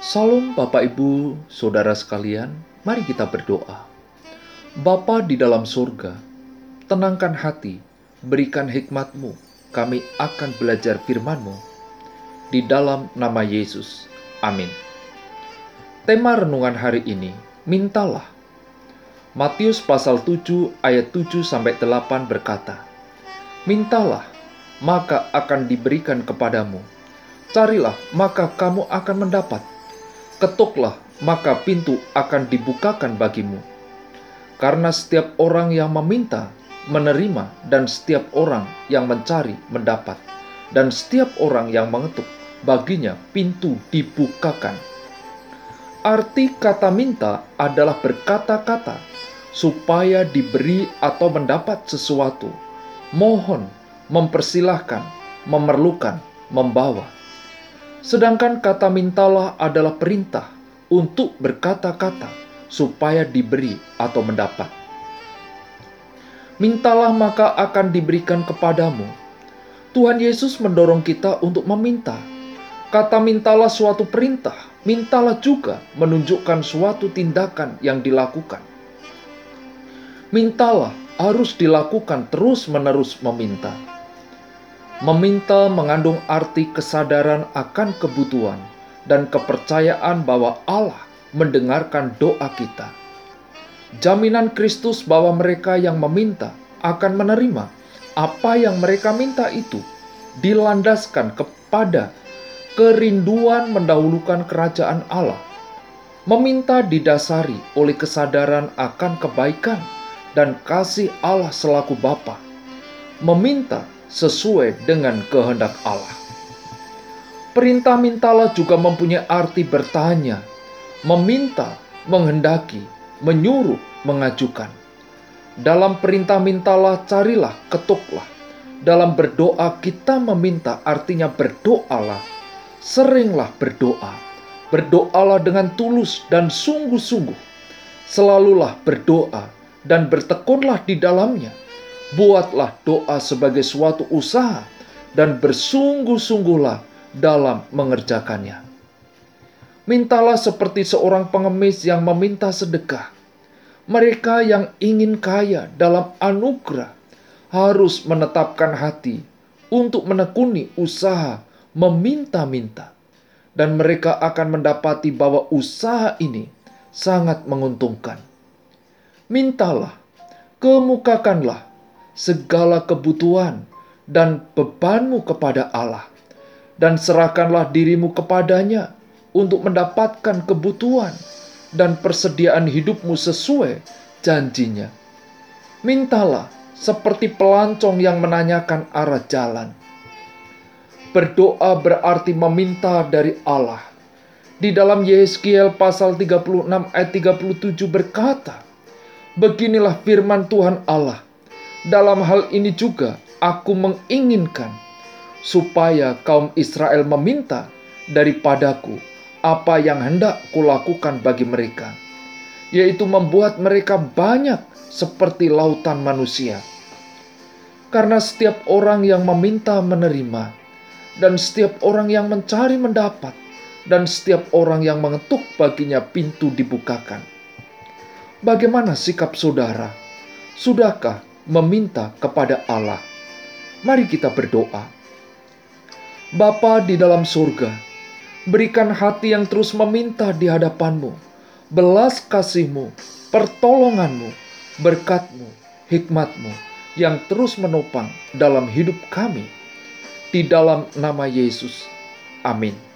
Salam Bapak Ibu, Saudara sekalian, mari kita berdoa. Bapa di dalam surga, tenangkan hati, berikan hikmatmu, kami akan belajar firmanmu. Di dalam nama Yesus, amin. Tema renungan hari ini, mintalah. Matius pasal 7 ayat 7 sampai 8 berkata, Mintalah, maka akan diberikan kepadamu. Carilah, maka kamu akan mendapat. Ketuklah, maka pintu akan dibukakan bagimu. Karena setiap orang yang meminta, menerima, dan setiap orang yang mencari, mendapat. Dan setiap orang yang mengetuk, baginya pintu dibukakan. Arti kata minta adalah berkata-kata supaya diberi atau mendapat sesuatu. Mohon, mempersilahkan, memerlukan, membawa. Sedangkan kata mintalah adalah perintah untuk berkata-kata supaya diberi atau mendapat. Mintalah maka akan diberikan kepadamu. Tuhan Yesus mendorong kita untuk meminta. Kata mintalah suatu perintah, mintalah juga menunjukkan suatu tindakan yang dilakukan. Mintalah harus dilakukan terus-menerus meminta. Meminta mengandung arti kesadaran akan kebutuhan dan kepercayaan bahwa Allah mendengarkan doa kita. Jaminan Kristus bahwa mereka yang meminta akan menerima apa yang mereka minta itu dilandaskan kepada kerinduan mendahulukan kerajaan Allah. Meminta didasari oleh kesadaran akan kebaikan dan kasih Allah selaku Bapa. Meminta sesuai dengan kehendak Allah. Perintah mintalah juga mempunyai arti bertanya, meminta, menghendaki, menyuruh, mengajukan. Dalam perintah mintalah, carilah, ketuklah. Dalam berdoa kita meminta artinya berdoalah, seringlah berdoa. Berdoalah dengan tulus dan sungguh-sungguh. Selalulah berdoa dan bertekunlah di dalamnya buatlah doa sebagai suatu usaha dan bersungguh-sungguhlah dalam mengerjakannya. Mintalah seperti seorang pengemis yang meminta sedekah. Mereka yang ingin kaya dalam anugerah harus menetapkan hati untuk menekuni usaha meminta-minta, dan mereka akan mendapati bahwa usaha ini sangat menguntungkan. Mintalah, kemukakanlah segala kebutuhan dan bebanmu kepada Allah, dan serahkanlah dirimu kepadanya untuk mendapatkan kebutuhan dan persediaan hidupmu sesuai janjinya. Mintalah seperti pelancong yang menanyakan arah jalan. Berdoa berarti meminta dari Allah. Di dalam Yeskiel pasal 36 ayat 37 berkata, Beginilah firman Tuhan Allah, dalam hal ini juga aku menginginkan supaya kaum Israel meminta daripadaku apa yang hendak kulakukan bagi mereka, yaitu membuat mereka banyak seperti lautan manusia. Karena setiap orang yang meminta menerima, dan setiap orang yang mencari mendapat, dan setiap orang yang mengetuk baginya pintu dibukakan. Bagaimana sikap saudara? Sudahkah meminta kepada Allah. Mari kita berdoa. Bapa di dalam surga, berikan hati yang terus meminta di hadapanmu, belas kasihmu, pertolonganmu, berkatmu, hikmatmu, yang terus menopang dalam hidup kami. Di dalam nama Yesus. Amin.